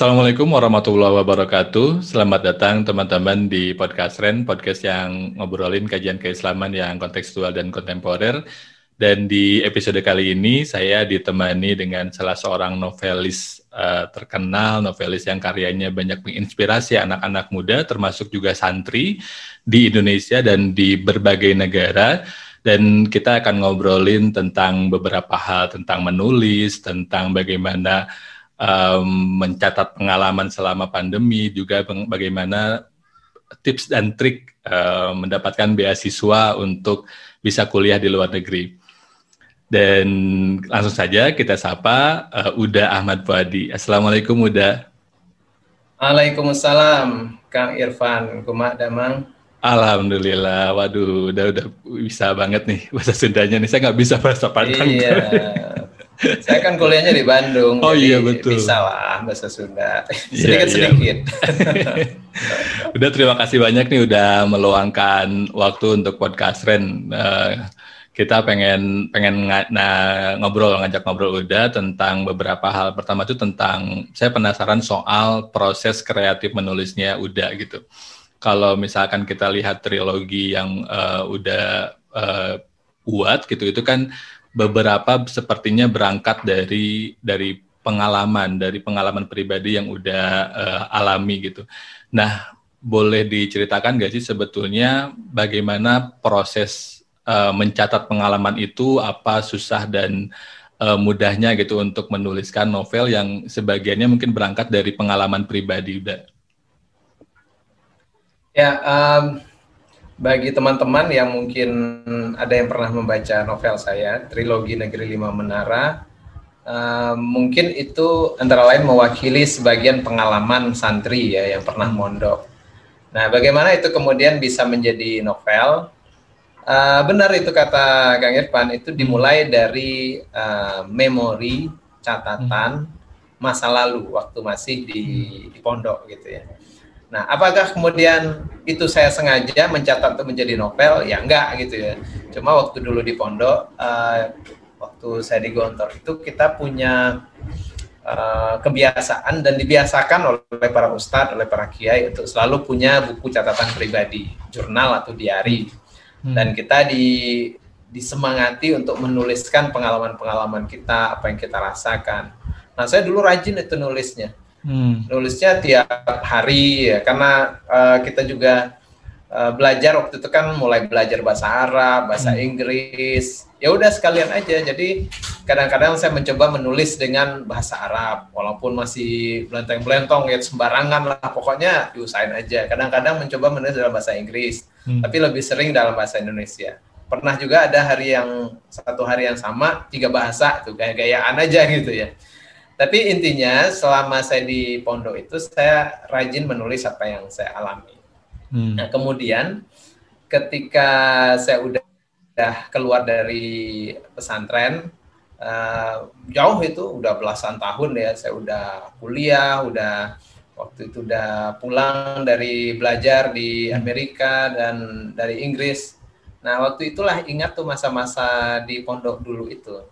Assalamualaikum warahmatullahi wabarakatuh. Selamat datang teman-teman di podcast Ren, podcast yang ngobrolin kajian keislaman yang kontekstual dan kontemporer. Dan di episode kali ini saya ditemani dengan salah seorang novelis uh, terkenal, novelis yang karyanya banyak menginspirasi anak-anak muda, termasuk juga santri di Indonesia dan di berbagai negara dan kita akan ngobrolin tentang beberapa hal tentang menulis, tentang bagaimana um, mencatat pengalaman selama pandemi, juga bagaimana tips dan trik uh, mendapatkan beasiswa untuk bisa kuliah di luar negeri. Dan langsung saja kita sapa uh, Uda Ahmad Fuadi. Assalamualaikum Uda. Waalaikumsalam Kang Irfan, kumak damang. Alhamdulillah, waduh, udah udah bisa banget nih bahasa Sundanya nih. Saya nggak bisa bahasa Padang. Iya, Saya kan kuliahnya di Bandung. Oh iya betul. Bisa lah bahasa Sunda. sedikit iya, sedikit. udah terima kasih banyak nih udah meluangkan waktu untuk podcast Ren. Uh, kita pengen pengen nah, ngobrol ngajak ngobrol udah tentang beberapa hal. Pertama itu tentang saya penasaran soal proses kreatif menulisnya udah gitu. Kalau misalkan kita lihat trilogi yang uh, udah uh, buat gitu itu kan beberapa sepertinya berangkat dari dari pengalaman dari pengalaman pribadi yang udah uh, alami gitu. Nah, boleh diceritakan gak sih sebetulnya bagaimana proses uh, mencatat pengalaman itu apa susah dan uh, mudahnya gitu untuk menuliskan novel yang sebagiannya mungkin berangkat dari pengalaman pribadi udah. Ya, um, bagi teman-teman yang mungkin ada yang pernah membaca novel saya, Trilogi Negeri Lima Menara, uh, mungkin itu antara lain mewakili sebagian pengalaman santri ya yang pernah mondok. Nah, bagaimana itu kemudian bisa menjadi novel? Uh, benar itu kata Kang Irfan, itu dimulai dari uh, memori, catatan masa lalu waktu masih di, di pondok gitu ya. Nah, apakah kemudian itu saya sengaja mencatat untuk menjadi novel? Ya enggak gitu ya. Cuma waktu dulu di pondok, uh, waktu saya di Gontor itu kita punya uh, kebiasaan dan dibiasakan oleh para ustadz, oleh para kiai untuk selalu punya buku catatan pribadi, jurnal atau diary. Hmm. Dan kita di disemangati untuk menuliskan pengalaman-pengalaman kita, apa yang kita rasakan. Nah, saya dulu rajin itu nulisnya Hmm. Nulisnya tiap hari ya karena uh, kita juga uh, belajar waktu itu kan mulai belajar bahasa Arab, bahasa hmm. Inggris. Ya udah sekalian aja. Jadi kadang-kadang saya mencoba menulis dengan bahasa Arab walaupun masih belenteng-belentong ya sembarangan lah pokoknya diusahain aja. Kadang-kadang mencoba menulis dalam bahasa Inggris, hmm. tapi lebih sering dalam bahasa Indonesia. Pernah juga ada hari yang satu hari yang sama tiga bahasa tuh gaya-gayaan aja gitu ya. Tapi intinya selama saya di pondok itu saya rajin menulis apa yang saya alami. Hmm. Nah kemudian ketika saya udah, udah keluar dari pesantren uh, jauh itu udah belasan tahun ya saya udah kuliah, udah waktu itu udah pulang dari belajar di hmm. Amerika dan dari Inggris. Nah waktu itulah ingat tuh masa-masa di pondok dulu itu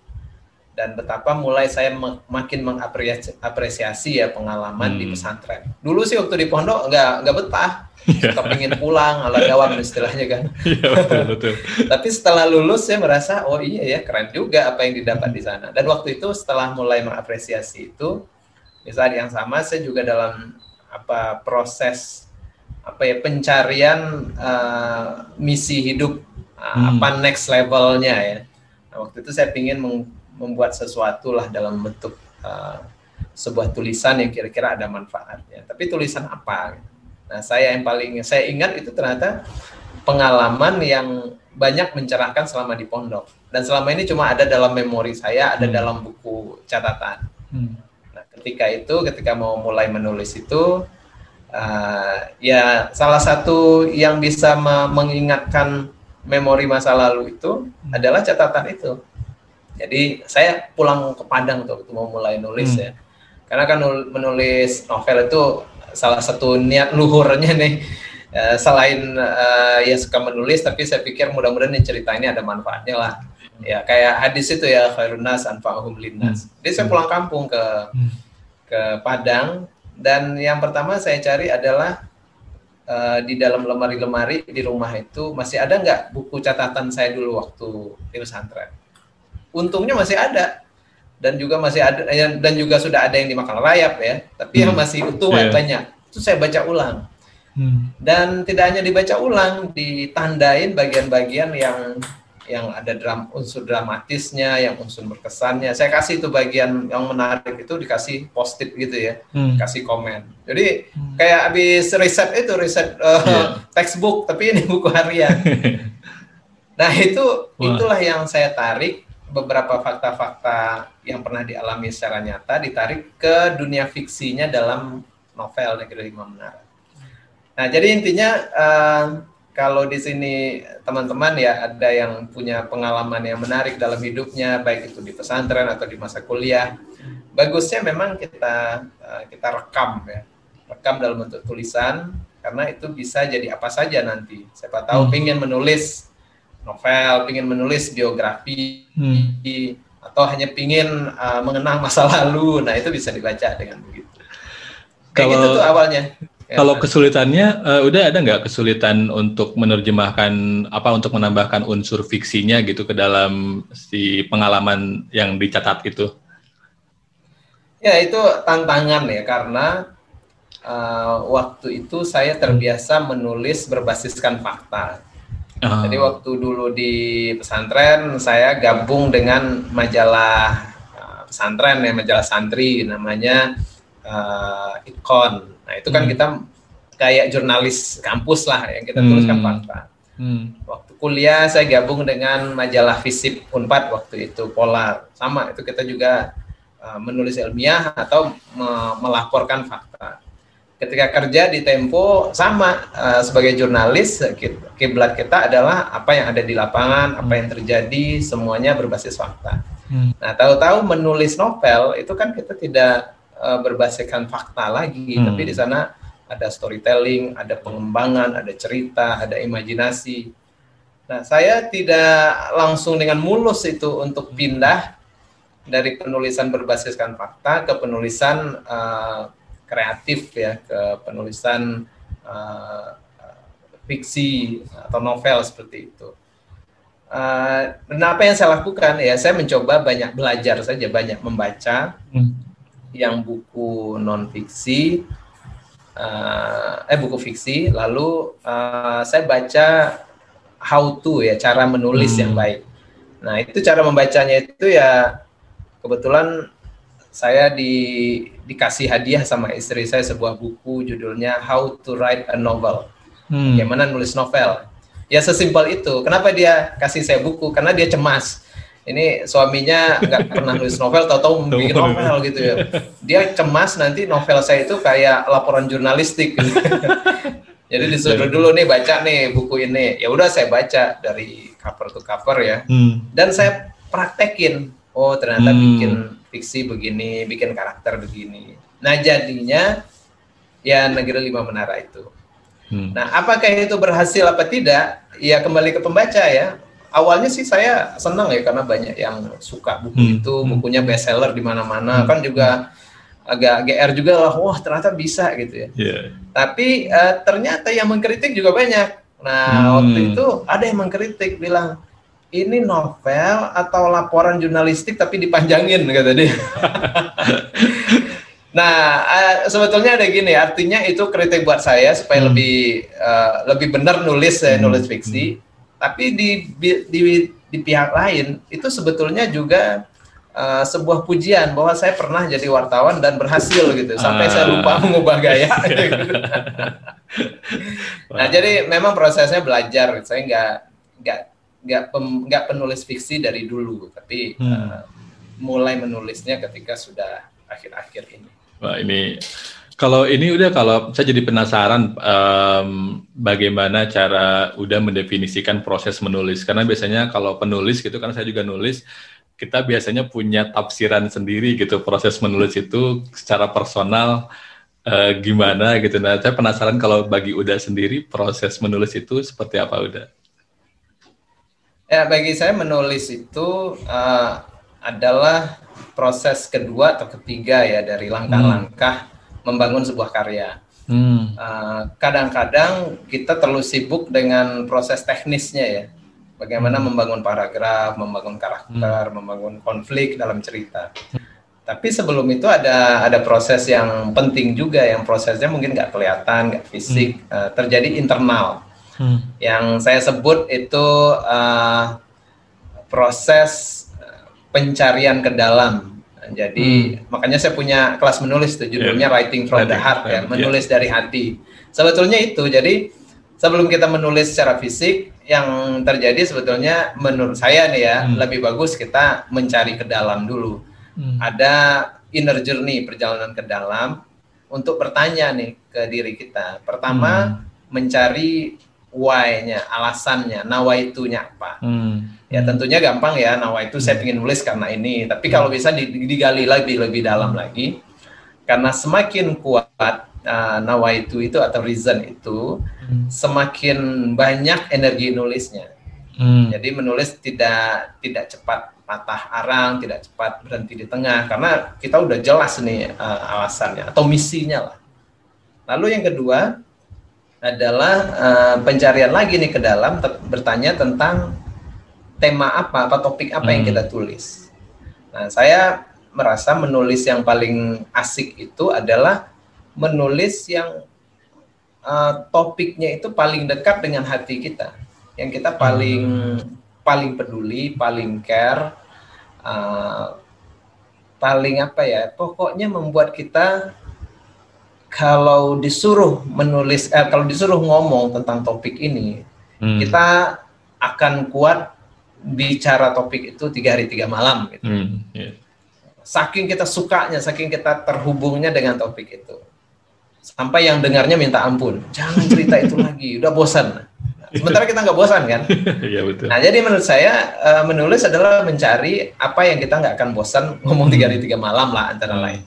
dan betapa mulai saya makin mengapresiasi ya pengalaman hmm. di pesantren. Dulu sih waktu di pondok nggak nggak betah, yeah. kepingin pulang ala dawam istilahnya kan. Yeah, betul, betul. Tapi setelah lulus saya merasa oh iya ya keren juga apa yang didapat di sana. Dan waktu itu setelah mulai mengapresiasi itu, di saat yang sama saya juga dalam apa proses apa ya pencarian uh, misi hidup uh, hmm. apa next levelnya ya. Nah, waktu itu saya ingin membuat sesuatu lah dalam bentuk uh, sebuah tulisan yang kira-kira ada manfaatnya. Tapi tulisan apa? Nah, saya yang paling saya ingat itu ternyata pengalaman yang banyak mencerahkan selama di pondok. Dan selama ini cuma ada dalam memori saya, ada hmm. dalam buku catatan. Hmm. Nah, ketika itu, ketika mau mulai menulis itu, uh, ya salah satu yang bisa mengingatkan memori masa lalu itu hmm. adalah catatan itu. Jadi saya pulang ke Padang tuh waktu mau mulai nulis hmm. ya. Karena kan menulis novel itu salah satu niat luhurnya nih. Uh, selain uh, ya suka menulis, tapi saya pikir mudah-mudahan nih cerita ini ada manfaatnya lah. Ya kayak hadis itu ya khairunas anfa'uhum linnas. Hmm. Jadi saya pulang kampung ke hmm. ke Padang. dan yang pertama saya cari adalah uh, di dalam lemari-lemari di rumah itu masih ada nggak buku catatan saya dulu waktu di pesantren. Untungnya masih ada dan juga masih ada dan juga sudah ada yang dimakan rayap ya, tapi hmm. yang masih utuh yeah. banyak. Itu saya baca ulang. Hmm. Dan tidak hanya dibaca ulang, ditandain bagian-bagian yang yang ada dram, unsur dramatisnya, yang unsur berkesannya. Saya kasih itu bagian yang menarik itu dikasih post-it gitu ya, hmm. kasih komen. Jadi hmm. kayak habis riset itu riset uh, eh, yeah. textbook, tapi ini buku harian. nah itu Wah. itulah yang saya tarik beberapa fakta-fakta yang pernah dialami secara nyata ditarik ke dunia fiksinya dalam novel Negeri Lima Menara. Nah jadi intinya uh, kalau di sini teman-teman ya ada yang punya pengalaman yang menarik dalam hidupnya baik itu di pesantren atau di masa kuliah bagusnya memang kita eh, kita rekam ya rekam dalam bentuk tulisan karena itu bisa jadi apa saja nanti siapa tahu hmm. ingin menulis novel ingin menulis biografi hmm. atau hanya ingin uh, mengenang masa lalu nah itu bisa dibaca dengan begitu kayak gitu kalau, gitu tuh awalnya Ya, Kalau kesulitannya, uh, udah ada nggak kesulitan untuk menerjemahkan apa untuk menambahkan unsur fiksinya gitu ke dalam si pengalaman yang dicatat itu? Ya itu tantangan ya karena uh, waktu itu saya terbiasa menulis berbasiskan fakta. Uh. Jadi waktu dulu di pesantren saya gabung dengan majalah uh, pesantren ya majalah santri namanya uh, Ikon Nah itu kan hmm. kita kayak jurnalis kampus lah yang kita tuliskan hmm. fakta. Hmm. Waktu kuliah saya gabung dengan majalah Visip Unpad waktu itu Polar. Sama itu kita juga uh, menulis ilmiah atau me melaporkan fakta. Ketika kerja di Tempo sama uh, sebagai jurnalis kiblat kita adalah apa yang ada di lapangan, apa yang terjadi, semuanya berbasis fakta. Hmm. Nah, tahu-tahu menulis novel itu kan kita tidak uh, berbasiskan fakta lagi, hmm. tapi di sana ada storytelling, ada pengembangan, ada cerita, ada imajinasi. Nah, saya tidak langsung dengan mulus itu untuk pindah dari penulisan berbasiskan fakta ke penulisan uh, kreatif ya, ke penulisan uh, fiksi atau novel seperti itu. Uh, dan apa yang saya lakukan ya, saya mencoba banyak belajar saja, banyak membaca. Hmm yang buku non fiksi uh, eh buku fiksi lalu uh, saya baca how to ya cara menulis hmm. yang baik nah itu cara membacanya itu ya kebetulan saya di dikasih hadiah sama istri saya sebuah buku judulnya How to Write a Novel hmm. bagaimana nulis novel ya sesimpel itu kenapa dia kasih saya buku karena dia cemas ini suaminya nggak pernah nulis novel, tahu-tahu bikin novel gitu ya. Dia cemas nanti novel saya itu kayak laporan jurnalistik. Gitu. Jadi disuruh dulu nih baca nih buku ini. Ya udah saya baca dari cover to cover ya. Hmm. Dan saya praktekin. Oh ternyata hmm. bikin fiksi begini, bikin karakter begini. Nah jadinya ya negeri lima menara itu. Hmm. Nah apakah itu berhasil apa tidak? Ya kembali ke pembaca ya awalnya sih saya senang ya karena banyak yang suka buku hmm. itu, hmm. bukunya bestseller di mana-mana. Hmm. Kan juga agak GR juga lah, wah ternyata bisa gitu ya. Yeah. Tapi uh, ternyata yang mengkritik juga banyak. Nah hmm. waktu itu ada yang mengkritik bilang ini novel atau laporan jurnalistik tapi dipanjangin kata dia. nah uh, sebetulnya ada gini, artinya itu kritik buat saya supaya hmm. lebih uh, lebih benar nulis hmm. nulis fiksi. Hmm tapi di, di, di, pihak lain itu sebetulnya juga uh, sebuah pujian bahwa saya pernah jadi wartawan dan berhasil gitu sampai uh, saya lupa ah. mengubah gaya. gitu. nah jadi memang prosesnya belajar. Saya nggak nggak nggak nggak penulis fiksi dari dulu, tapi hmm. uh, mulai menulisnya ketika sudah akhir-akhir ini. Wah ini kalau ini udah kalau saya jadi penasaran um, bagaimana cara udah mendefinisikan proses menulis karena biasanya kalau penulis gitu kan saya juga nulis kita biasanya punya tafsiran sendiri gitu proses menulis itu secara personal uh, gimana gitu. Nah saya penasaran kalau bagi Uda sendiri proses menulis itu seperti apa Uda? Ya bagi saya menulis itu uh, adalah proses kedua atau ketiga ya dari langkah-langkah hmm membangun sebuah karya. Hmm. Uh, kadang-kadang kita terlalu sibuk dengan proses teknisnya ya, bagaimana hmm. membangun paragraf, membangun karakter, hmm. membangun konflik dalam cerita. Tapi sebelum itu ada ada proses yang penting juga, yang prosesnya mungkin nggak kelihatan, nggak fisik, hmm. uh, terjadi internal. Hmm. Yang saya sebut itu uh, proses pencarian ke dalam jadi hmm. makanya saya punya kelas menulis tuh judulnya yeah. Writing from Writing, the Heart ya, menulis yeah. dari hati. Sebetulnya itu. Jadi sebelum kita menulis secara fisik yang terjadi sebetulnya menurut saya nih ya, hmm. lebih bagus kita mencari ke dalam dulu. Hmm. Ada inner journey, perjalanan ke dalam untuk bertanya nih ke diri kita. Pertama hmm. mencari why-nya, alasannya, nawaitunya apa. Hmm. Ya tentunya gampang ya, nawa itu saya ingin nulis karena ini. Tapi kalau bisa digali lebih lebih dalam lagi, karena semakin kuat uh, nawa itu itu atau reason itu, hmm. semakin banyak energi nulisnya. Hmm. Jadi menulis tidak tidak cepat patah arang, tidak cepat berhenti di tengah karena kita udah jelas nih uh, alasannya atau misinya lah. Lalu yang kedua, adalah uh, pencarian lagi nih ke dalam bertanya tentang tema apa atau topik apa hmm. yang kita tulis. Nah, saya merasa menulis yang paling asik itu adalah menulis yang uh, topiknya itu paling dekat dengan hati kita, yang kita paling hmm. paling peduli, paling care, uh, paling apa ya, pokoknya membuat kita kalau disuruh menulis, eh, kalau disuruh ngomong tentang topik ini, hmm. kita akan kuat bicara topik itu tiga hari tiga malam. Gitu. Hmm. Yeah. Saking kita sukanya, saking kita terhubungnya dengan topik itu, sampai yang dengarnya minta ampun, jangan cerita itu lagi, udah bosan. sementara kita nggak bosan kan? Iya betul. Nah jadi menurut saya uh, menulis adalah mencari apa yang kita nggak akan bosan ngomong tiga hari tiga malam lah antara hmm. lain.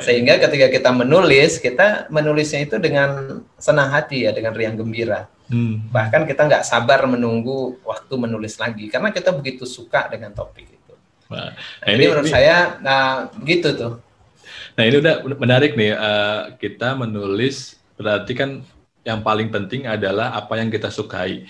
Sehingga ketika kita menulis, kita menulisnya itu dengan senang hati ya, dengan riang gembira. Hmm. Bahkan kita nggak sabar menunggu waktu menulis lagi, karena kita begitu suka dengan topik itu. Nah, nah ini, menurut ini, saya, nah begitu tuh. Nah ini udah menarik nih, uh, kita menulis berarti kan yang paling penting adalah apa yang kita sukai.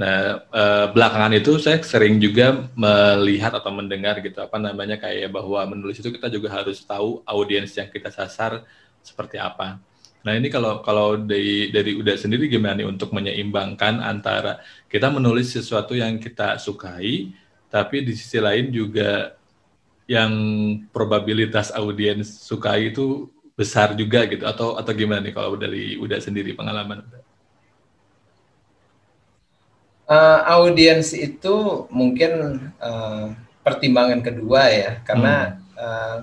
Nah, eh, belakangan itu saya sering juga melihat atau mendengar gitu apa namanya kayak bahwa menulis itu kita juga harus tahu audiens yang kita sasar seperti apa. Nah, ini kalau kalau dari dari udah sendiri gimana nih untuk menyeimbangkan antara kita menulis sesuatu yang kita sukai tapi di sisi lain juga yang probabilitas audiens sukai itu besar juga gitu atau atau gimana nih kalau dari udah sendiri pengalaman uh, audiens itu mungkin uh, pertimbangan kedua ya karena hmm. uh,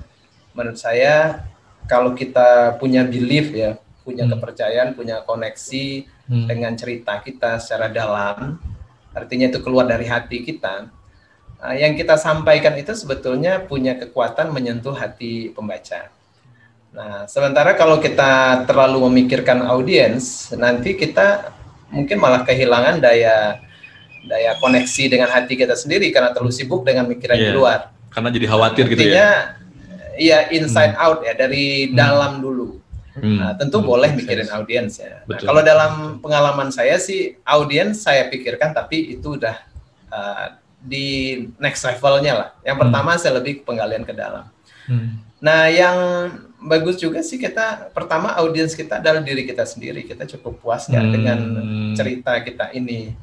menurut saya kalau kita punya belief ya punya hmm. kepercayaan punya koneksi hmm. dengan cerita kita secara dalam artinya itu keluar dari hati kita uh, yang kita sampaikan itu sebetulnya punya kekuatan menyentuh hati pembaca nah sementara kalau kita terlalu memikirkan audiens nanti kita mungkin malah kehilangan daya daya koneksi dengan hati kita sendiri karena terlalu sibuk dengan mikiran yeah. di luar. Karena jadi khawatir Artinya, gitu ya. Iya inside hmm. out ya dari hmm. dalam dulu. Hmm. Nah, tentu hmm. boleh mikirin audiens ya. Nah, kalau dalam pengalaman saya sih audiens saya pikirkan tapi itu udah uh, di next levelnya lah. Yang hmm. pertama hmm. saya lebih penggalian ke dalam. Hmm. Nah, yang bagus juga sih kita pertama audiens kita adalah diri kita sendiri. Kita cukup puas ya hmm. dengan cerita kita ini.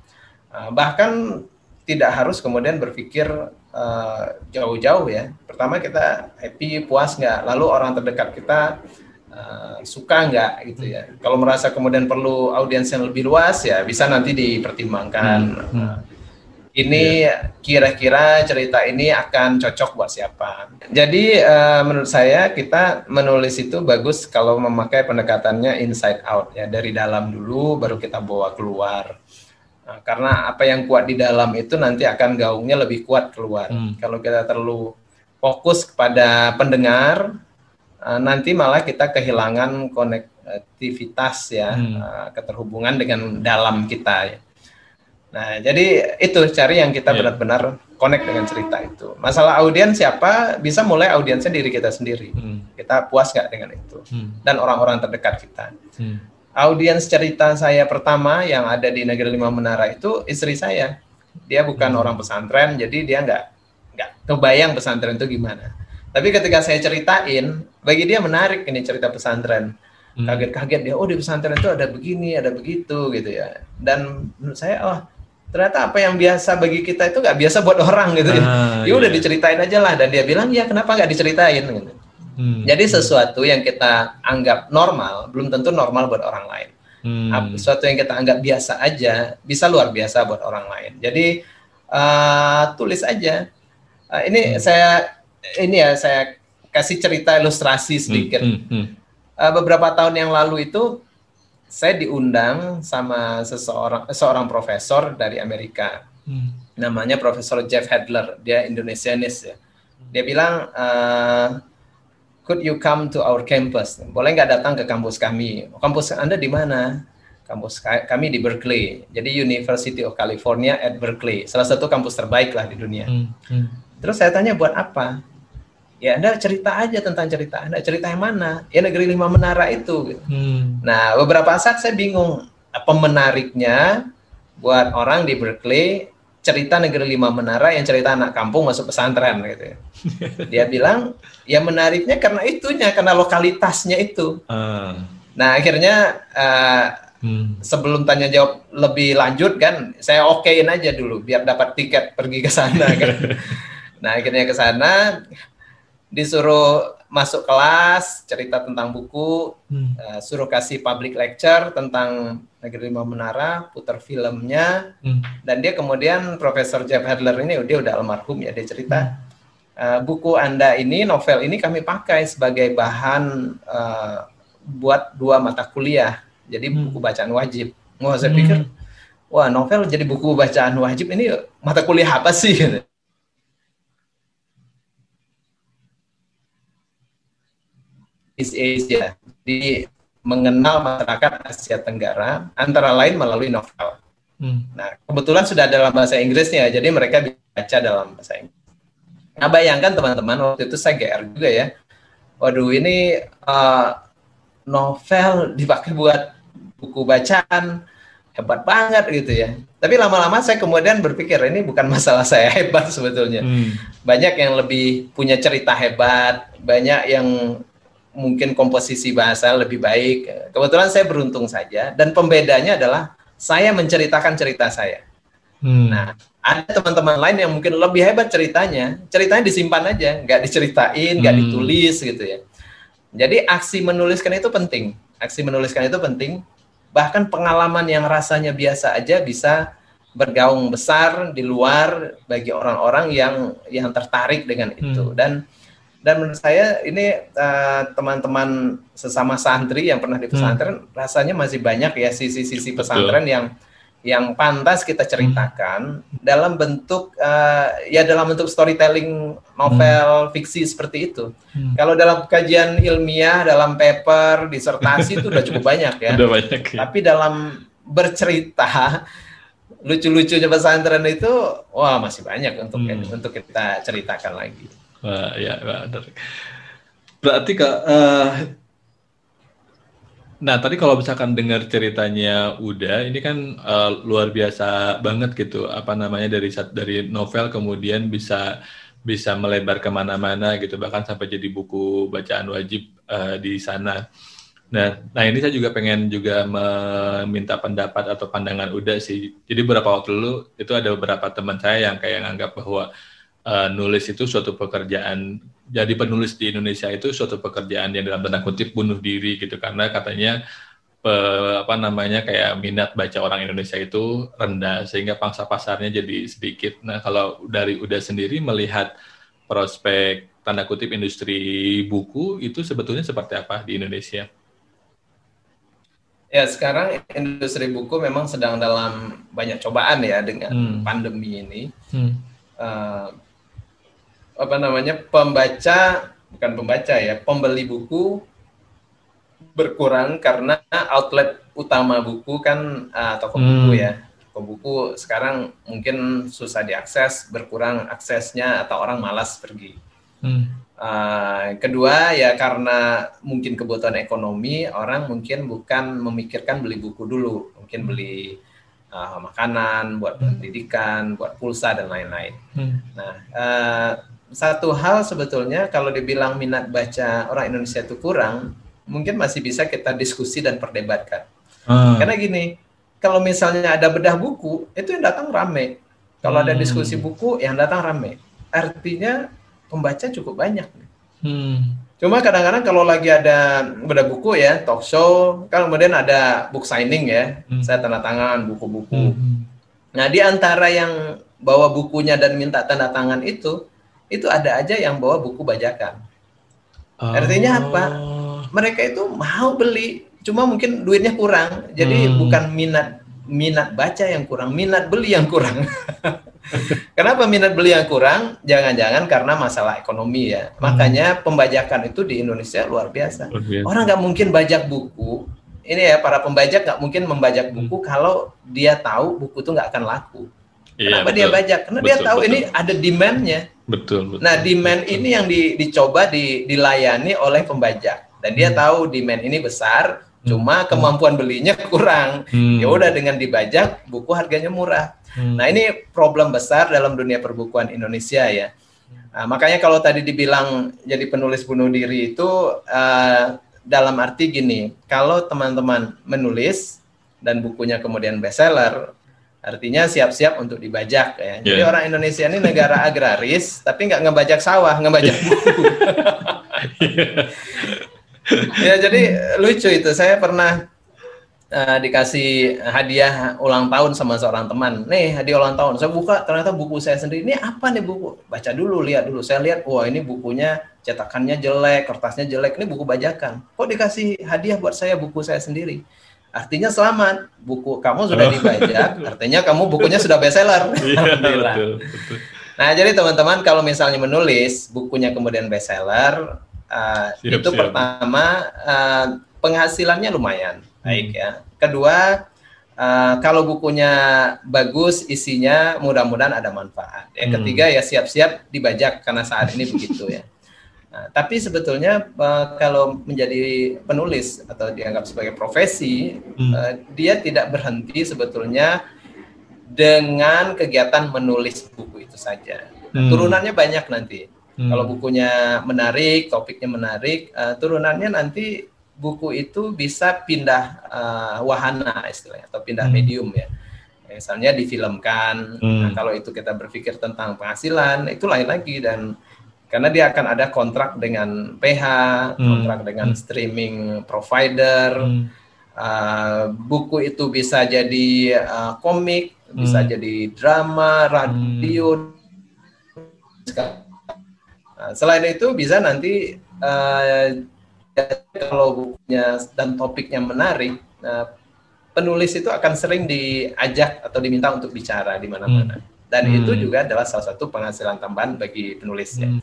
Uh, bahkan tidak harus kemudian berpikir uh, jauh-jauh ya. Pertama kita happy, puas nggak, lalu orang terdekat kita uh, suka nggak gitu ya. Kalau merasa kemudian perlu audiens yang lebih luas ya bisa nanti dipertimbangkan. Hmm. Uh, ini iya. kira-kira cerita ini akan cocok buat siapa. Jadi uh, menurut saya kita menulis itu bagus kalau memakai pendekatannya inside out ya dari dalam dulu baru kita bawa keluar. Nah, karena apa yang kuat di dalam itu nanti akan gaungnya lebih kuat keluar. Hmm. Kalau kita terlalu fokus kepada pendengar, uh, nanti malah kita kehilangan konektivitas ya, hmm. uh, keterhubungan dengan dalam kita. Ya. Nah, jadi itu cari yang kita yeah. benar-benar connect dengan cerita itu. Masalah audiens siapa bisa mulai audiensnya diri kita sendiri. Hmm. Kita puas nggak dengan itu? Hmm. Dan orang-orang terdekat kita. Hmm. Audiens cerita saya pertama yang ada di Negeri Lima Menara itu istri saya. Dia bukan hmm. orang pesantren, jadi dia nggak nggak kebayang pesantren itu gimana. Tapi ketika saya ceritain, bagi dia menarik ini cerita pesantren. Hmm. Kaget-kaget dia, oh di pesantren itu ada begini, ada begitu gitu ya. Dan menurut saya, oh ternyata apa yang biasa bagi kita itu nggak biasa buat orang gitu ya. Ah, ya udah iya. diceritain aja lah dan dia bilang ya kenapa nggak diceritain gitu. Hmm. Jadi sesuatu yang kita anggap normal belum tentu normal buat orang lain. Hmm. Sesuatu yang kita anggap biasa aja bisa luar biasa buat orang lain. Jadi uh, tulis aja. Uh, ini hmm. saya ini ya saya kasih cerita ilustrasi sedikit. Hmm. Hmm. Hmm. Uh, beberapa tahun yang lalu itu saya diundang sama seseorang seorang profesor dari Amerika. Hmm. Namanya Profesor Jeff Hadler, dia Indonesianis ya. Dia bilang, uh, could you come to our campus? Boleh nggak datang ke kampus kami? Kampus Anda di mana? Kampus kami di Berkeley. Jadi University of California at Berkeley. Salah satu kampus terbaik lah di dunia. Hmm. Hmm. Terus saya tanya buat apa? ya Anda cerita aja tentang cerita Anda. Cerita yang mana? Ya negeri lima menara itu. Gitu. Hmm. Nah, beberapa saat saya bingung apa menariknya buat orang di Berkeley cerita negeri lima menara yang cerita anak kampung masuk pesantren gitu. Ya. Dia bilang ya menariknya karena itunya karena lokalitasnya itu. Uh. Nah akhirnya uh, hmm. sebelum tanya jawab lebih lanjut kan saya okein aja dulu biar dapat tiket pergi ke sana kan. nah akhirnya ke sana disuruh masuk kelas cerita tentang buku, hmm. uh, suruh kasih public lecture tentang Negeri Lima Menara, putar filmnya, hmm. dan dia kemudian Profesor Jeff Hadler ini dia udah almarhum ya dia cerita hmm. uh, buku anda ini novel ini kami pakai sebagai bahan uh, buat dua mata kuliah, jadi hmm. buku bacaan wajib. Wah saya hmm. pikir, wah novel jadi buku bacaan wajib ini mata kuliah apa sih? East Asia. Di mengenal masyarakat Asia Tenggara antara lain melalui novel. Hmm. Nah, kebetulan sudah dalam bahasa Inggrisnya, jadi mereka bisa baca dalam bahasa Inggris. Nah, bayangkan teman-teman, waktu itu saya GR juga ya. Waduh, ini uh, novel dipakai buat buku bacaan, hebat banget gitu ya. Tapi lama-lama saya kemudian berpikir ini bukan masalah saya hebat sebetulnya. Hmm. Banyak yang lebih punya cerita hebat, banyak yang mungkin komposisi bahasa lebih baik. Kebetulan saya beruntung saja dan pembedanya adalah saya menceritakan cerita saya. Hmm. Nah, ada teman-teman lain yang mungkin lebih hebat ceritanya, ceritanya disimpan aja, nggak diceritain, nggak hmm. ditulis gitu ya. Jadi aksi menuliskan itu penting. Aksi menuliskan itu penting. Bahkan pengalaman yang rasanya biasa aja bisa bergaung besar di luar bagi orang-orang yang yang tertarik dengan itu. Hmm. Dan dan menurut saya ini uh, teman-teman sesama santri yang pernah di pesantren hmm. rasanya masih banyak ya sisi-sisi pesantren yang yang pantas kita ceritakan hmm. dalam bentuk uh, ya dalam bentuk storytelling novel hmm. fiksi seperti itu. Hmm. Kalau dalam kajian ilmiah, dalam paper, disertasi itu udah cukup banyak ya. Udah banyak. Ya. Tapi dalam bercerita lucu-lucunya pesantren itu wah masih banyak untuk hmm. untuk kita ceritakan lagi. Wah, ya, benar. Berarti kak, uh, nah tadi kalau misalkan dengar ceritanya udah, ini kan uh, luar biasa banget gitu, apa namanya dari dari novel kemudian bisa bisa melebar ke mana-mana gitu, bahkan sampai jadi buku bacaan wajib uh, di sana. Nah, nah ini saya juga pengen juga meminta pendapat atau pandangan udah sih. Jadi beberapa waktu dulu itu ada beberapa teman saya yang kayak nganggap bahwa uh, nulis itu suatu pekerjaan jadi penulis di Indonesia itu suatu pekerjaan yang dalam tanda kutip bunuh diri gitu karena katanya pe, apa namanya kayak minat baca orang Indonesia itu rendah sehingga pangsa pasarnya jadi sedikit. Nah kalau dari udah sendiri melihat prospek tanda kutip industri buku itu sebetulnya seperti apa di Indonesia? Ya sekarang industri buku memang sedang dalam banyak cobaan ya dengan hmm. pandemi ini. Hmm. Uh, apa namanya pembaca bukan pembaca ya pembeli buku berkurang karena outlet utama buku kan uh, toko hmm. buku ya toko buku sekarang mungkin susah diakses, berkurang aksesnya atau orang malas pergi. Hmm. Uh, kedua ya karena mungkin kebutuhan ekonomi orang mungkin bukan memikirkan beli buku dulu, mungkin beli uh, makanan, buat hmm. pendidikan, buat pulsa dan lain-lain. Hmm. Nah, uh, satu hal sebetulnya kalau dibilang minat baca orang Indonesia itu kurang, mungkin masih bisa kita diskusi dan perdebatkan. Hmm. Karena gini, kalau misalnya ada bedah buku, itu yang datang rame. Kalau hmm. ada diskusi buku, yang datang rame. Artinya pembaca cukup banyak. Hmm. Cuma kadang-kadang kalau lagi ada beda buku ya, talk show, kan kemudian ada book signing ya, hmm. saya tanda tangan buku-buku. Hmm. Nah di antara yang bawa bukunya dan minta tanda tangan itu, itu ada aja yang bawa buku bajakan. Oh. Artinya apa? Mereka itu mau beli, cuma mungkin duitnya kurang, jadi hmm. bukan minat minat baca yang kurang, minat beli yang kurang. Kenapa minat beli yang kurang? Jangan-jangan karena masalah ekonomi ya. Hmm. Makanya pembajakan itu di Indonesia luar biasa. Luar biasa. Orang nggak mungkin bajak buku. Ini ya para pembajak nggak mungkin membajak hmm. buku hmm. kalau dia tahu buku itu nggak akan laku. Iya, Kenapa betul. dia bajak? Karena betul, dia tahu betul. ini ada demand-nya. Betul, betul. Nah, demand betul. ini yang di, dicoba di, dilayani oleh pembajak dan dia hmm. tahu demand ini besar, hmm. cuma kemampuan belinya kurang. Hmm. Ya udah dengan dibajak, buku harganya murah. Hmm. Nah ini problem besar dalam dunia perbukuan Indonesia ya. Nah, makanya kalau tadi dibilang jadi penulis bunuh diri itu uh, dalam arti gini, kalau teman-teman menulis dan bukunya kemudian bestseller, artinya siap-siap untuk dibajak ya. Yeah. Jadi orang Indonesia ini negara agraris, tapi nggak ngebajak sawah, ngebajak buku. ya jadi lucu itu. Saya pernah uh, dikasih hadiah ulang tahun sama seorang teman. Nih hadiah ulang tahun. Saya buka ternyata buku saya sendiri. Ini apa nih buku? Baca dulu, lihat dulu. Saya lihat, wah ini bukunya cetakannya jelek, kertasnya jelek. Ini buku bajakan. Kok dikasih hadiah buat saya buku saya sendiri? Artinya selamat, buku kamu sudah oh. dibajak. Artinya kamu bukunya sudah bestseller. Iya, Nah, jadi teman-teman kalau misalnya menulis bukunya kemudian bestseller, uh, siap, itu siap. pertama uh, penghasilannya lumayan baik hmm. ya. Kedua, uh, kalau bukunya bagus, isinya mudah-mudahan ada manfaat. Yang hmm. ketiga ya siap-siap dibajak karena saat ini begitu ya. Nah, tapi sebetulnya uh, kalau menjadi penulis atau dianggap sebagai profesi, hmm. uh, dia tidak berhenti sebetulnya dengan kegiatan menulis buku itu saja. Hmm. Turunannya banyak nanti. Hmm. Kalau bukunya menarik, topiknya menarik, uh, turunannya nanti buku itu bisa pindah uh, wahana istilahnya atau pindah hmm. medium ya. Misalnya difilmkan. Hmm. Nah, kalau itu kita berpikir tentang penghasilan itu lain lagi dan karena dia akan ada kontrak dengan PH, hmm. kontrak dengan hmm. streaming provider. Hmm. Uh, buku itu bisa jadi uh, komik, hmm. bisa jadi drama, radio. Hmm. Nah, selain itu bisa nanti uh, kalau bukunya dan topiknya menarik, nah, penulis itu akan sering diajak atau diminta untuk bicara di mana-mana. Hmm. Dan hmm. itu juga adalah salah satu penghasilan tambahan bagi penulis ya. Hmm.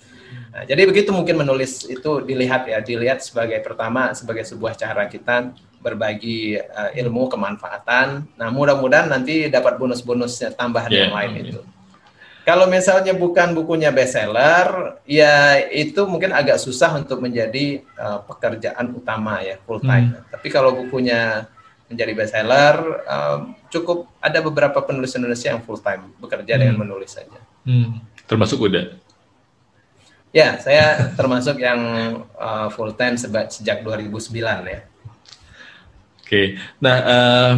Nah, jadi begitu mungkin menulis itu dilihat ya, dilihat sebagai pertama sebagai sebuah cara kita berbagi uh, ilmu kemanfaatan. Nah, mudah-mudahan nanti dapat bonus-bonusnya tambahan yeah. yang lain itu. Kalau misalnya bukan bukunya bestseller, ya itu mungkin agak susah untuk menjadi uh, pekerjaan utama ya full time. Hmm. Tapi kalau bukunya menjadi bestseller, um, cukup ada beberapa penulis Indonesia yang full time bekerja hmm. dengan menulis saja. Hmm. Termasuk udah? Ya, saya termasuk yang uh, full time sejak 2009 ya. Oke, nah uh,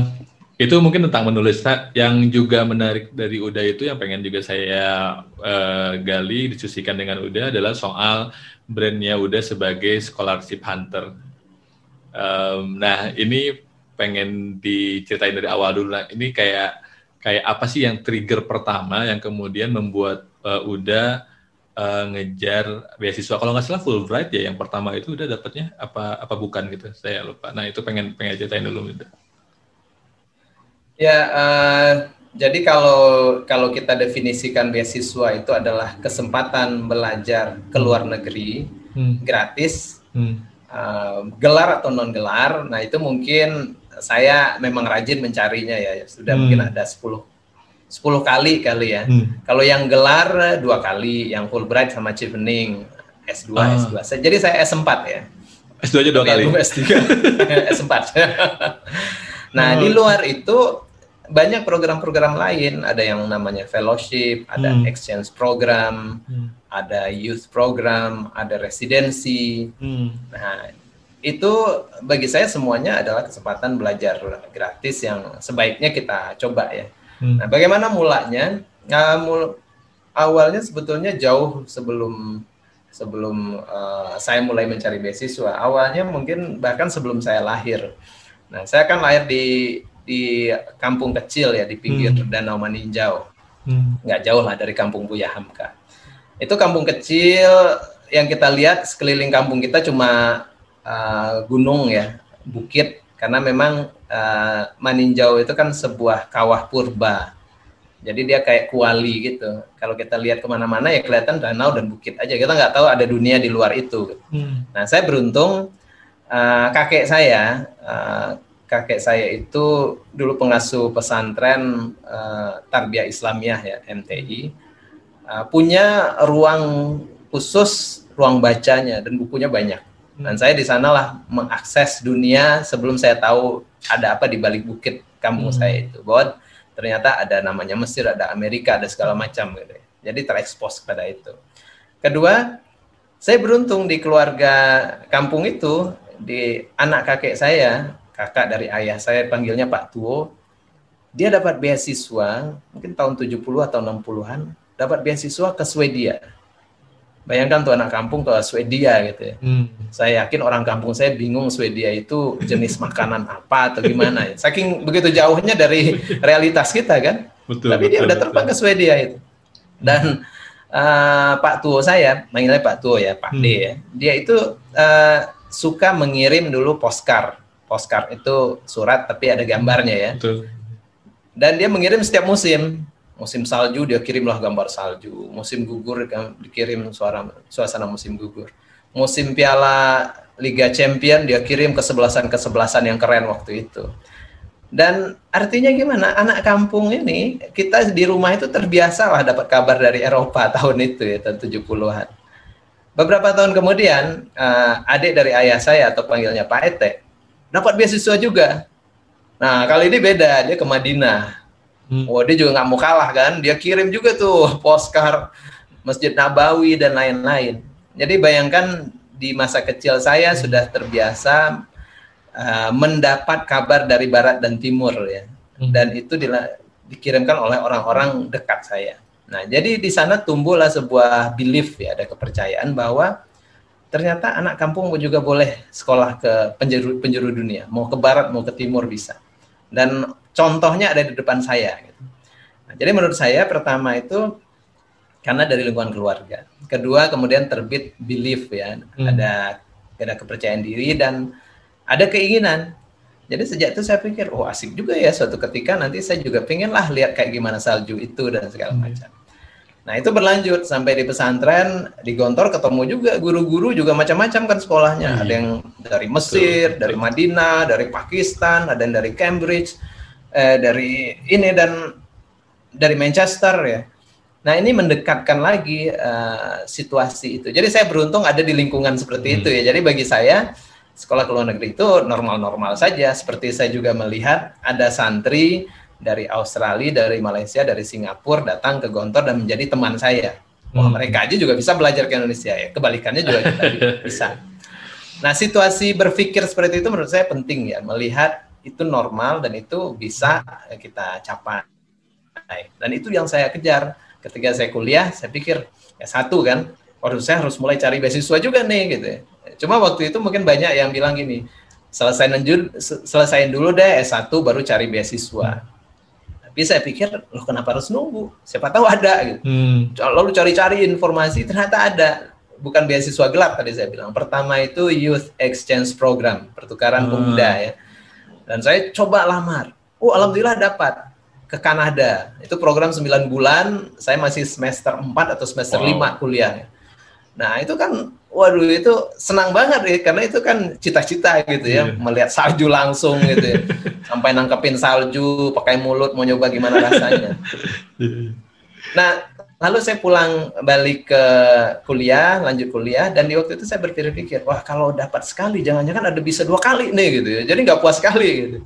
itu mungkin tentang menulis nah, yang juga menarik dari Uda itu yang pengen juga saya uh, gali diskusikan dengan Uda adalah soal brandnya Uda sebagai scholarship hunter. Um, nah ini pengen diceritain dari awal dulu. Nah, ini kayak kayak apa sih yang trigger pertama yang kemudian membuat uh, Uda uh, ngejar beasiswa kalau nggak salah Fulbright ya yang pertama itu udah dapatnya apa apa bukan gitu saya lupa. Nah itu pengen pengen ceritain dulu Uda. Ya, uh, jadi kalau kalau kita definisikan beasiswa itu adalah kesempatan belajar ke luar negeri hmm. gratis, hmm. Uh, gelar atau non gelar. Nah itu mungkin saya memang rajin mencarinya ya. Sudah hmm. mungkin ada 10 10 kali kali ya. Hmm. Kalau yang gelar dua kali, yang Fulbright sama Chevening S2, ah. S2. Jadi saya S4 ya. S2 aja dua kali. S3. S4. nah, oh. di luar itu banyak program-program lain, ada yang namanya fellowship, ada hmm. exchange program, hmm. ada youth program, ada residensi. Hmm. Nah, itu bagi saya semuanya adalah kesempatan belajar gratis yang sebaiknya kita coba ya. Hmm. Nah, bagaimana mulanya? Nah, mul awalnya sebetulnya jauh sebelum sebelum uh, saya mulai mencari beasiswa. Awalnya mungkin bahkan sebelum saya lahir. Nah, saya kan lahir di di kampung kecil ya di pinggir hmm. Danau Maninjau. Hmm. Nggak jauh lah dari kampung Buya Hamka. Itu kampung kecil yang kita lihat sekeliling kampung kita cuma uh, gunung ya, bukit karena memang uh, Maninjau itu kan sebuah kawah purba. Jadi dia kayak kuali gitu. Kalau kita lihat ke mana-mana ya kelihatan danau dan bukit aja. Kita nggak tahu ada dunia di luar itu. Hmm. Nah saya beruntung uh, kakek saya uh, kakek saya itu dulu pengasuh pesantren uh, Tarbiyah Islamiyah ya MTI uh, punya ruang khusus ruang bacanya dan bukunya banyak dan saya di sanalah mengakses dunia sebelum saya tahu ada apa di balik bukit kampung hmm. saya itu bahwa ternyata ada namanya Mesir ada Amerika ada segala macam gitu ya. jadi terekspos pada itu kedua saya beruntung di keluarga kampung itu di anak kakek saya kakak dari ayah saya panggilnya Pak Tuo. Dia dapat beasiswa mungkin tahun 70 atau 60-an, dapat beasiswa ke Swedia. Bayangkan tuh anak kampung ke Swedia gitu ya. Hmm. Saya yakin orang kampung saya bingung Swedia itu jenis makanan apa atau gimana ya. Saking begitu jauhnya dari realitas kita kan. Betul, Tapi betul, dia udah terbang betul. ke Swedia itu. Dan uh, Pak Tuo saya, manggilnya Pak Tuo ya, Pak hmm. D ya. Dia itu uh, suka mengirim dulu postcard postcard itu surat tapi ada gambarnya ya. Betul. Dan dia mengirim setiap musim. Musim salju dia kirimlah gambar salju. Musim gugur dikirim suara suasana musim gugur. Musim Piala Liga Champion dia kirim kesebelasan-kesebelasan yang keren waktu itu. Dan artinya gimana? Anak kampung ini kita di rumah itu terbiasa lah dapat kabar dari Eropa tahun itu ya tahun 70-an. Beberapa tahun kemudian, uh, adik dari ayah saya atau panggilnya Pak Ete, dapat beasiswa juga. Nah kali ini beda, dia ke Madinah. Hmm. Oh dia juga nggak mau kalah kan, dia kirim juga tuh postcard Masjid Nabawi dan lain-lain. Jadi bayangkan di masa kecil saya hmm. sudah terbiasa uh, mendapat kabar dari barat dan timur ya, hmm. dan itu di, dikirimkan oleh orang-orang dekat saya. Nah jadi di sana tumbuhlah sebuah belief ya, ada kepercayaan bahwa ternyata anak kampung juga boleh sekolah ke penjuru penjuru dunia, mau ke barat mau ke timur bisa. Dan contohnya ada di depan saya. Gitu. Nah, jadi menurut saya pertama itu karena dari lingkungan keluarga. Kedua kemudian terbit belief ya, hmm. ada ada kepercayaan diri dan ada keinginan. Jadi sejak itu saya pikir, oh asik juga ya suatu ketika nanti saya juga pengen lah lihat kayak gimana salju itu dan segala hmm. macam. Nah itu berlanjut sampai di pesantren di Gontor ketemu juga guru-guru juga macam-macam kan sekolahnya. Hmm. Ada yang dari Mesir, betul, dari Madinah, dari Pakistan, ada yang dari Cambridge, eh, dari ini dan dari Manchester ya. Nah ini mendekatkan lagi uh, situasi itu. Jadi saya beruntung ada di lingkungan seperti hmm. itu ya. Jadi bagi saya sekolah ke luar negeri itu normal-normal saja. Seperti saya juga melihat ada santri dari Australia, dari Malaysia, dari Singapura datang ke Gontor dan menjadi teman saya. Wah, hmm. mereka aja juga bisa belajar ke Indonesia ya. Kebalikannya juga kita bisa. Nah, situasi berpikir seperti itu menurut saya penting ya, melihat itu normal dan itu bisa kita capai. Dan itu yang saya kejar. Ketika saya kuliah, saya pikir ya satu kan, waduh saya harus mulai cari beasiswa juga nih gitu ya. Cuma waktu itu mungkin banyak yang bilang gini, selesai selesaiin dulu deh S1 baru cari beasiswa. Tapi saya pikir, loh kenapa harus nunggu? Siapa tahu ada gitu. Hmm. Lalu cari-cari informasi, ternyata ada. Bukan beasiswa gelap tadi saya bilang. Pertama itu Youth Exchange Program, pertukaran hmm. pemuda ya. Dan saya coba lamar. Oh, alhamdulillah dapat ke Kanada. Itu program 9 bulan, saya masih semester 4 atau semester wow. 5 kuliah. Nah, itu kan waduh itu senang banget ya karena itu kan cita-cita gitu ya yeah. melihat salju langsung gitu ya sampai nangkepin salju pakai mulut mau nyoba gimana rasanya iya. nah lalu saya pulang balik ke kuliah lanjut kuliah dan di waktu itu saya berpikir-pikir wah kalau dapat sekali jangan-jangan ada bisa dua kali nih gitu ya. Jadi nggak puas sekali gitu.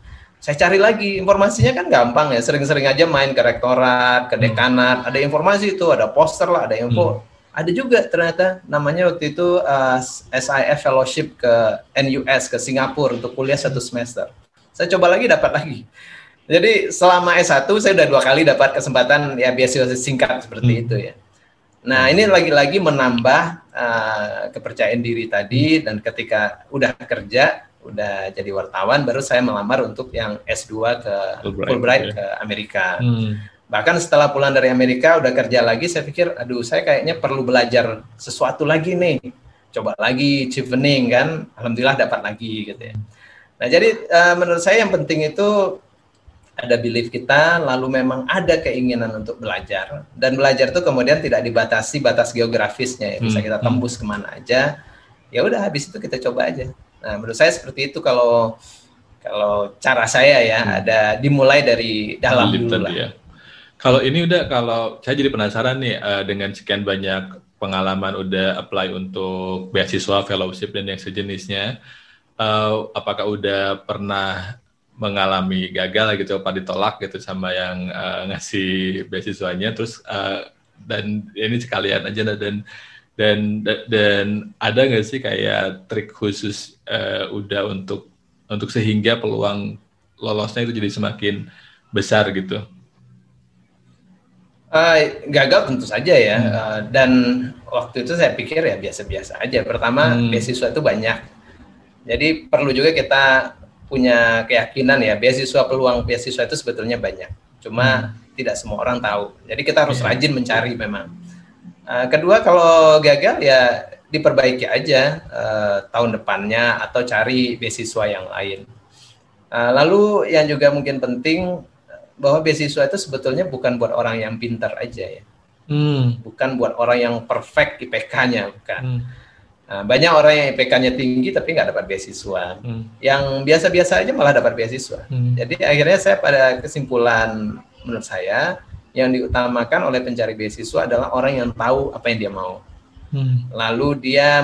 Saya cari lagi. Informasinya kan gampang ya sering-sering aja main ke rektorat ke dekanat ada informasi itu ada poster lah ada info. Hmm. Ada juga ternyata namanya waktu itu uh, eh, SIF Fellowship ke NUS ke Singapura untuk kuliah satu semester. Saya coba lagi dapat lagi. Jadi selama S1 saya udah dua kali dapat kesempatan ya beasiswa singkat seperti hmm. itu ya. Nah ini lagi-lagi menambah uh, kepercayaan diri tadi dan ketika udah kerja, udah jadi wartawan, baru saya melamar untuk yang S2 ke Fulbright, Fulbright ya. ke Amerika. Hmm bahkan setelah pulang dari Amerika udah kerja lagi saya pikir aduh saya kayaknya perlu belajar sesuatu lagi nih coba lagi chevening kan alhamdulillah dapat lagi gitu ya nah jadi uh, menurut saya yang penting itu ada belief kita lalu memang ada keinginan untuk belajar dan belajar itu kemudian tidak dibatasi batas geografisnya ya bisa hmm, kita hmm. tembus ke mana aja ya udah habis itu kita coba aja nah menurut saya seperti itu kalau kalau cara saya ya hmm. ada dimulai dari dalam dulu lah ya. Kalau ini udah kalau saya jadi penasaran nih uh, dengan sekian banyak pengalaman udah apply untuk beasiswa, fellowship dan yang sejenisnya, uh, apakah udah pernah mengalami gagal gitu apa ditolak gitu sama yang uh, ngasih beasiswanya terus uh, dan ini sekalian aja dan dan dan ada nggak sih kayak trik khusus uh, udah untuk untuk sehingga peluang lolosnya itu jadi semakin besar gitu Uh, gagal tentu saja ya hmm. uh, dan waktu itu saya pikir ya biasa-biasa aja. Pertama hmm. beasiswa itu banyak, jadi perlu juga kita punya keyakinan ya beasiswa peluang beasiswa itu sebetulnya banyak. Cuma hmm. tidak semua orang tahu. Jadi kita harus yeah. rajin mencari memang. Uh, kedua kalau gagal ya diperbaiki aja uh, tahun depannya atau cari beasiswa yang lain. Uh, lalu yang juga mungkin penting bahwa beasiswa itu sebetulnya bukan buat orang yang pintar aja ya. Hmm. Bukan buat orang yang perfect IPK-nya, bukan. Hmm. Nah, banyak orang yang IPK-nya tinggi tapi nggak dapat beasiswa. Hmm. Yang biasa-biasa aja malah dapat beasiswa. Hmm. Jadi akhirnya saya pada kesimpulan menurut saya yang diutamakan oleh pencari beasiswa adalah orang yang tahu apa yang dia mau. Hmm. Lalu dia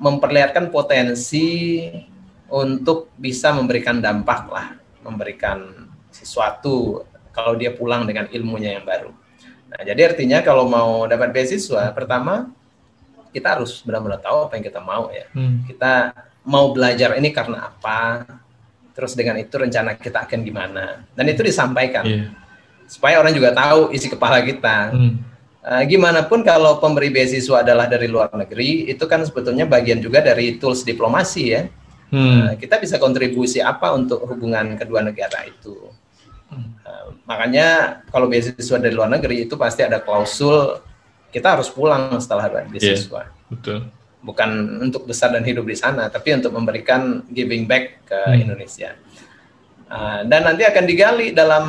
memperlihatkan potensi untuk bisa memberikan dampak lah, memberikan sesuatu kalau dia pulang dengan ilmunya yang baru. Nah, jadi artinya kalau mau dapat beasiswa, pertama kita harus benar-benar tahu apa yang kita mau ya. Hmm. Kita mau belajar ini karena apa, terus dengan itu rencana kita akan gimana, dan itu disampaikan yeah. supaya orang juga tahu isi kepala kita. Hmm. Uh, gimana pun kalau pemberi beasiswa adalah dari luar negeri, itu kan sebetulnya bagian juga dari tools diplomasi ya. Hmm. Uh, kita bisa kontribusi apa untuk hubungan kedua negara itu. Uh, makanya kalau beasiswa dari luar negeri itu pasti ada klausul kita harus pulang setelah beasiswa. Yeah, betul. Bukan untuk besar dan hidup di sana, tapi untuk memberikan giving back ke hmm. Indonesia. Uh, dan nanti akan digali dalam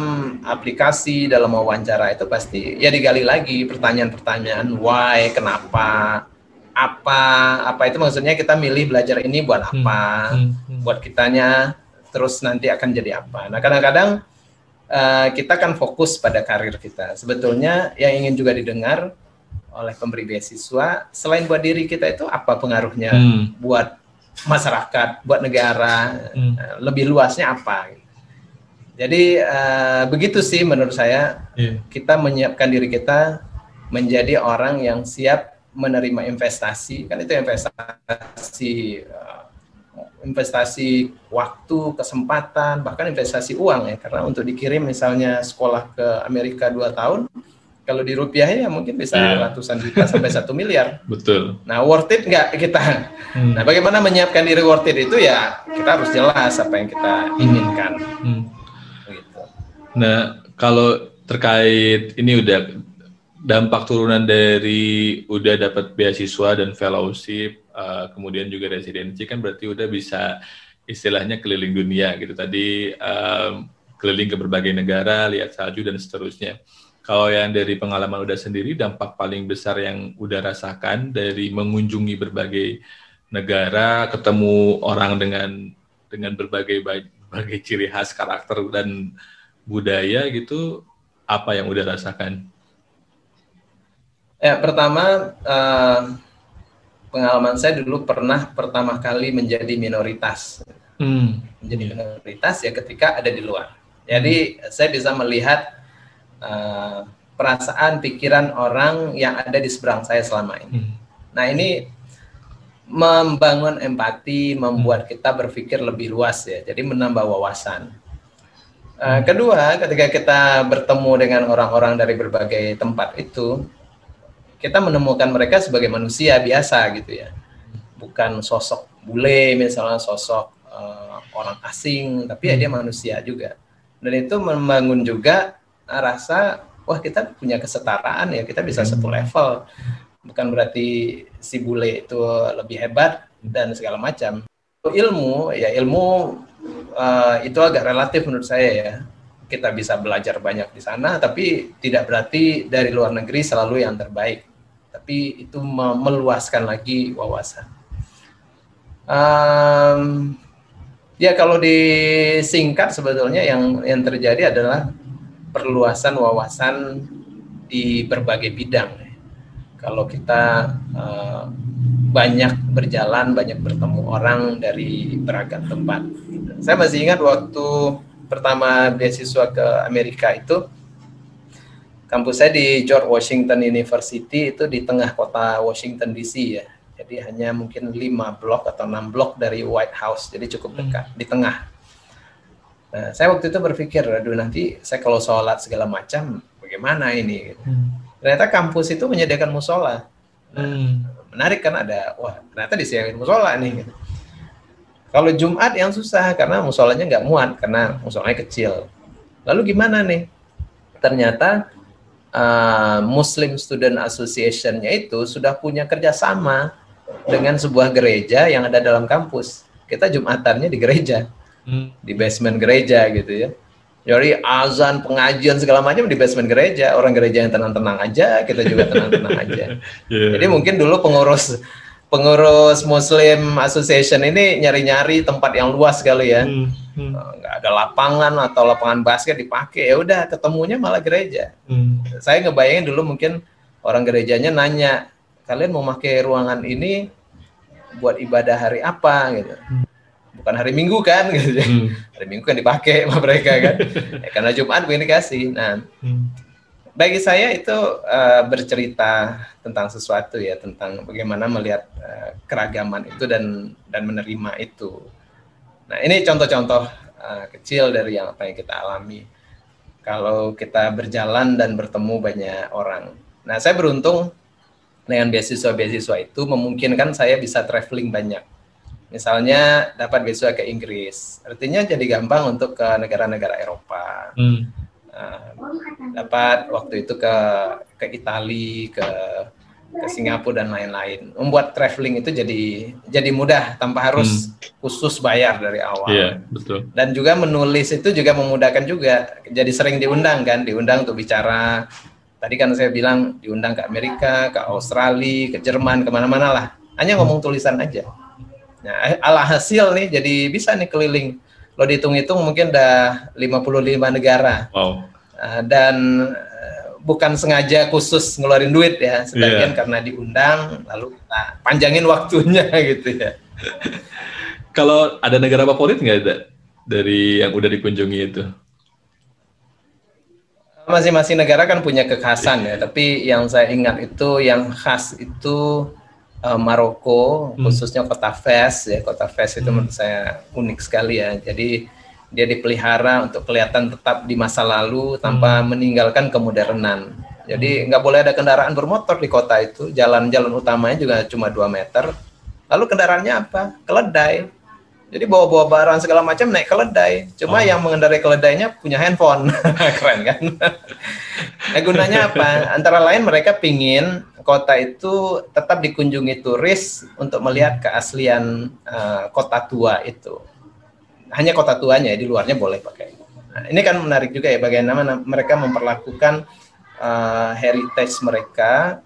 aplikasi, dalam wawancara itu pasti ya digali lagi pertanyaan-pertanyaan why, kenapa, apa, apa itu maksudnya kita milih belajar ini buat apa, hmm. Hmm. Hmm. buat kitanya, terus nanti akan jadi apa. Nah kadang-kadang uh, kita kan fokus pada karir kita. Sebetulnya yang ingin juga didengar oleh pemberi beasiswa, selain buat diri kita itu apa pengaruhnya hmm. buat masyarakat, buat negara, hmm. uh, lebih luasnya apa? Jadi uh, begitu sih menurut saya yeah. kita menyiapkan diri kita menjadi orang yang siap menerima investasi, kan itu investasi uh, investasi waktu, kesempatan, bahkan investasi uang ya. Karena untuk dikirim misalnya sekolah ke Amerika dua tahun, kalau di rupiah ya mungkin bisa yeah. ratusan juta sampai satu miliar. Betul. Nah worth it nggak kita? Hmm. Nah bagaimana menyiapkan diri worth it itu ya kita harus jelas apa yang kita inginkan. Hmm. Gitu. Nah kalau terkait ini udah dampak turunan dari udah dapat beasiswa dan fellowship uh, kemudian juga residensi kan berarti udah bisa istilahnya keliling dunia gitu tadi um, keliling ke berbagai negara lihat salju dan seterusnya Kalau yang dari pengalaman udah sendiri, dampak paling besar yang udah rasakan dari mengunjungi berbagai negara, ketemu orang dengan dengan berbagai berbagai ciri khas karakter dan budaya gitu, apa yang udah rasakan? Ya, pertama uh, pengalaman saya dulu pernah pertama kali menjadi minoritas. Hmm. Menjadi minoritas ya ketika ada di luar. Jadi hmm. saya bisa melihat uh, perasaan, pikiran orang yang ada di seberang saya selama ini. Hmm. Nah ini membangun empati, membuat hmm. kita berpikir lebih luas ya. Jadi menambah wawasan. Uh, kedua, ketika kita bertemu dengan orang-orang dari berbagai tempat itu, kita menemukan mereka sebagai manusia biasa gitu ya, bukan sosok bule misalnya sosok uh, orang asing, tapi ya dia manusia juga. Dan itu membangun juga rasa wah kita punya kesetaraan ya kita bisa satu level. Bukan berarti si bule itu lebih hebat dan segala macam. Ilmu ya ilmu uh, itu agak relatif menurut saya ya. Kita bisa belajar banyak di sana tapi tidak berarti dari luar negeri selalu yang terbaik. Tapi itu meluaskan lagi wawasan. Um, ya kalau disingkat sebetulnya yang yang terjadi adalah perluasan wawasan di berbagai bidang. Kalau kita uh, banyak berjalan, banyak bertemu orang dari beragam tempat. Saya masih ingat waktu pertama beasiswa ke Amerika itu, kampus saya di George Washington University itu di tengah kota Washington DC ya. Jadi hanya mungkin lima blok atau enam blok dari White House, jadi cukup dekat hmm. di tengah. Nah, saya waktu itu berpikir, aduh nanti saya kalau sholat segala macam, bagaimana ini? Hmm. Ternyata kampus itu menyediakan musola. Nah, hmm. Menarik kan ada, wah ternyata disiapin musola nih. Gitu. Kalau Jumat yang susah karena musolanya nggak muat karena musolanya kecil. Lalu gimana nih? Ternyata uh, Muslim Student Association-nya itu sudah punya kerjasama dengan sebuah gereja yang ada dalam kampus. Kita Jumatannya di gereja hmm. di basement gereja gitu ya. Jadi azan, pengajian segala macam di basement gereja. Orang gereja yang tenang-tenang aja, kita juga tenang-tenang aja. yeah. Jadi mungkin dulu pengurus pengurus Muslim Association ini nyari-nyari tempat yang luas kali ya. Hmm. Hmm. Eh, nggak ada lapangan atau lapangan basket dipakai, ya udah ketemunya malah gereja. Hmm. Saya ngebayangin dulu mungkin orang gerejanya nanya, kalian mau pakai ruangan ini buat ibadah hari apa gitu. Hmm bukan hari Minggu kan gitu. Hmm. Hari Minggu kan dipakai sama mereka kan. ya, karena Jumat begini kasih. Nah, hmm. bagi saya itu uh, bercerita tentang sesuatu ya, tentang bagaimana melihat uh, keragaman itu dan dan menerima itu. Nah, ini contoh-contoh uh, kecil dari yang apa yang kita alami. Kalau kita berjalan dan bertemu banyak orang. Nah, saya beruntung dengan beasiswa-beasiswa itu memungkinkan saya bisa traveling banyak Misalnya dapat beasiswa ke Inggris, artinya jadi gampang untuk ke negara-negara Eropa. Hmm. Uh, dapat waktu itu ke ke Italia, ke ke Singapura dan lain-lain. Membuat traveling itu jadi jadi mudah tanpa harus hmm. khusus bayar dari awal. Iya, betul. Dan juga menulis itu juga memudahkan juga. Jadi sering diundang kan, diundang untuk bicara. Tadi kan saya bilang diundang ke Amerika, ke Australia, ke Jerman, ke mana-mana lah. Hanya ngomong tulisan aja. Nah, alhasil nih jadi bisa nih keliling. Lo dihitung-hitung mungkin udah 55 negara. Wow. Uh, dan uh, bukan sengaja khusus ngeluarin duit ya, sebagian yeah. karena diundang lalu kita panjangin waktunya gitu ya. Kalau ada negara favorit nggak ada dari yang udah dikunjungi itu? Masing-masing negara kan punya kekhasan ya, tapi yang saya ingat itu yang khas itu uh, Maroko, hmm. khususnya kota Fes ya. Kota Fes itu hmm. menurut saya unik sekali ya. Jadi dia dipelihara untuk kelihatan tetap di masa lalu tanpa hmm. meninggalkan kemodernan. Jadi hmm. nggak boleh ada kendaraan bermotor di kota itu. Jalan-jalan utamanya juga cuma 2 meter. Lalu kendaraannya apa? Keledai. Jadi bawa-bawa barang segala macam naik keledai. Cuma oh. yang mengendarai keledainya punya handphone. Keren kan? nah gunanya apa? Antara lain mereka pingin kota itu tetap dikunjungi turis untuk melihat keaslian uh, kota tua itu. Hanya kota tuanya, di luarnya boleh pakai. Nah, ini kan menarik juga ya bagaimana mereka memperlakukan uh, heritage mereka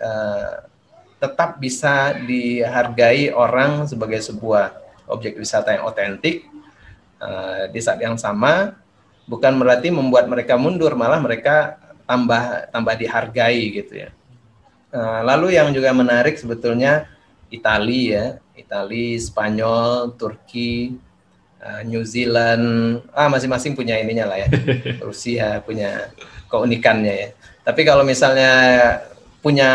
uh, tetap bisa dihargai orang sebagai sebuah objek wisata yang otentik uh, di saat yang sama bukan berarti membuat mereka mundur malah mereka tambah tambah dihargai gitu ya. Uh, lalu yang juga menarik sebetulnya Italia ya, Italia, Spanyol, Turki, uh, New Zealand, ah masing-masing punya ininya lah ya. Rusia punya keunikannya ya. Tapi kalau misalnya punya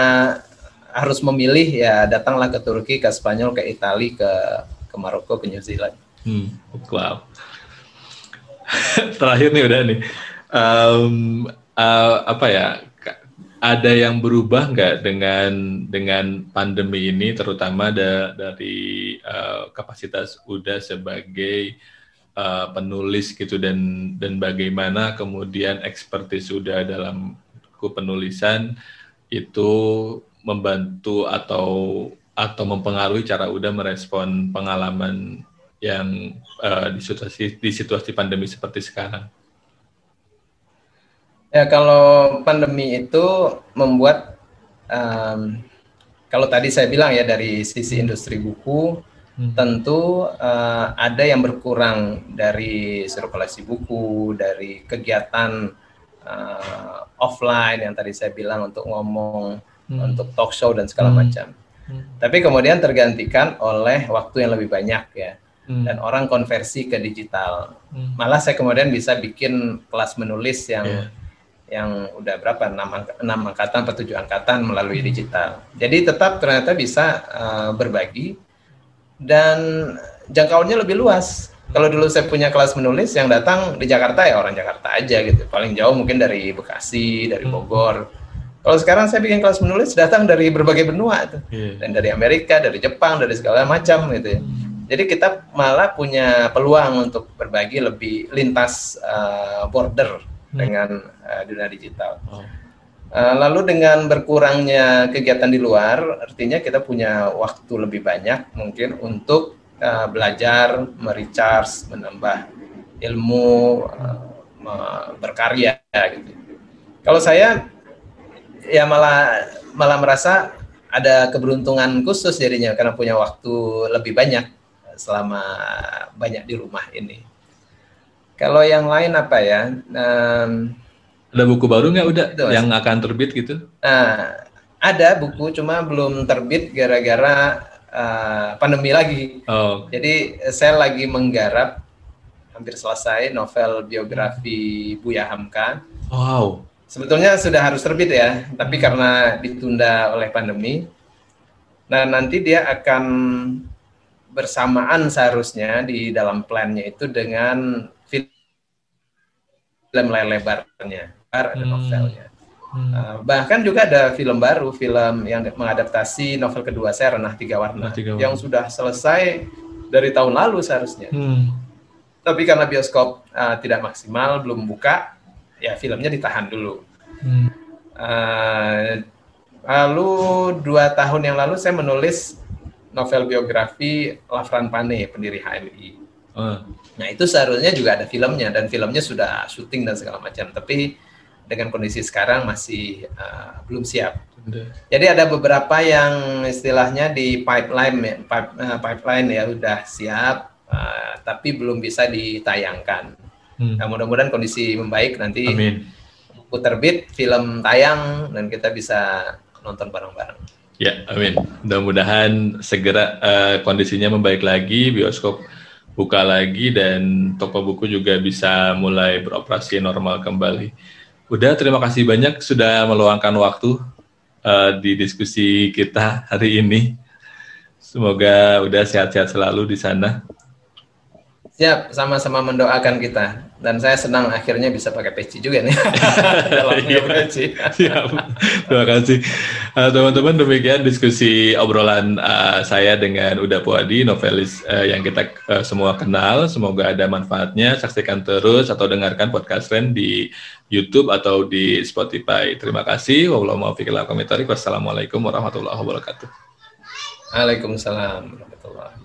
harus memilih ya datanglah ke Turki, ke Spanyol, ke Italia, ke ke Maroko, ke New Zealand. Hmm, wow. Terakhir nih udah nih. Um, uh, apa ya ada yang berubah nggak dengan dengan pandemi ini terutama da, dari uh, kapasitas UDA sebagai uh, penulis gitu dan dan bagaimana kemudian ekspertis UDA dalam penulisan itu membantu atau atau mempengaruhi cara UDA merespon pengalaman yang uh, di situasi di situasi pandemi seperti sekarang. Ya kalau pandemi itu membuat um, kalau tadi saya bilang ya dari sisi industri buku hmm. tentu uh, ada yang berkurang dari sirkulasi buku, dari kegiatan uh, offline yang tadi saya bilang untuk ngomong, hmm. untuk talk show dan segala hmm. macam. Hmm. Tapi kemudian tergantikan oleh waktu yang lebih banyak ya. Hmm. Dan orang konversi ke digital. Hmm. Malah saya kemudian bisa bikin kelas menulis yang yeah yang udah berapa enam, enam angkatan atau tujuh angkatan melalui digital. Jadi tetap ternyata bisa uh, berbagi dan jangkauannya lebih luas. Kalau dulu saya punya kelas menulis yang datang di Jakarta ya orang Jakarta aja gitu. Paling jauh mungkin dari Bekasi, dari hmm. Bogor. Kalau sekarang saya bikin kelas menulis datang dari berbagai benua tuh. Yeah. Dan dari Amerika, dari Jepang, dari segala macam gitu ya. Jadi kita malah punya peluang untuk berbagi lebih lintas uh, border Hmm. dengan uh, dunia digital. Oh. Uh, lalu dengan berkurangnya kegiatan di luar, artinya kita punya waktu lebih banyak mungkin untuk uh, belajar, merecharge, menambah ilmu, uh, berkarya gitu. Kalau saya ya malah malah merasa ada keberuntungan khusus jadinya karena punya waktu lebih banyak selama banyak di rumah ini. Kalau yang lain apa ya? Um, ada buku baru nggak udah itu, yang akan terbit gitu? Nah, ada buku cuma belum terbit gara-gara uh, pandemi lagi. Oh. Jadi saya lagi menggarap hampir selesai novel biografi Buya Hamka. Wow. Sebetulnya sudah harus terbit ya, tapi karena ditunda oleh pandemi. Nah, nanti dia akan bersamaan seharusnya di dalam plannya itu dengan film layar lebarnya, ada hmm. novelnya. Hmm. Uh, bahkan juga ada film baru, film yang mengadaptasi novel kedua saya Renah Tiga Warna, Tiga Warna. yang sudah selesai dari tahun lalu seharusnya. Hmm. Tapi karena bioskop uh, tidak maksimal, belum buka, ya filmnya ditahan dulu. Hmm. Uh, lalu dua tahun yang lalu saya menulis novel biografi Lafran Pane, pendiri HMI. Uh. Nah itu seharusnya juga ada filmnya dan filmnya sudah syuting dan segala macam. Tapi dengan kondisi sekarang masih uh, belum siap. Jadi ada beberapa yang istilahnya di pipeline ya, pipe, uh, pipeline ya udah siap, uh, tapi belum bisa ditayangkan. Hmm. Nah, mudah-mudahan kondisi membaik nanti. Amin. Terbit, film tayang dan kita bisa nonton bareng-bareng. Ya, amin. Mudah-mudahan segera uh, kondisinya membaik lagi, bioskop buka lagi dan toko buku juga bisa mulai beroperasi normal kembali. Udah, terima kasih banyak sudah meluangkan waktu uh, di diskusi kita hari ini. Semoga udah sehat-sehat selalu di sana. Siap, sama-sama mendoakan kita. Dan saya senang akhirnya bisa pakai peci juga nih. iya, peci. Siap. Terima kasih. Uh, teman-teman, demikian diskusi obrolan uh, saya dengan Uda Puadi, novelis uh, yang kita uh, semua kenal. Semoga ada manfaatnya. Saksikan terus atau dengarkan podcast Ren di YouTube atau di Spotify. Terima kasih. Wassalamualaikum warahmatullahi wabarakatuh. Waalaikumsalam warahmatullahi wabarakatuh.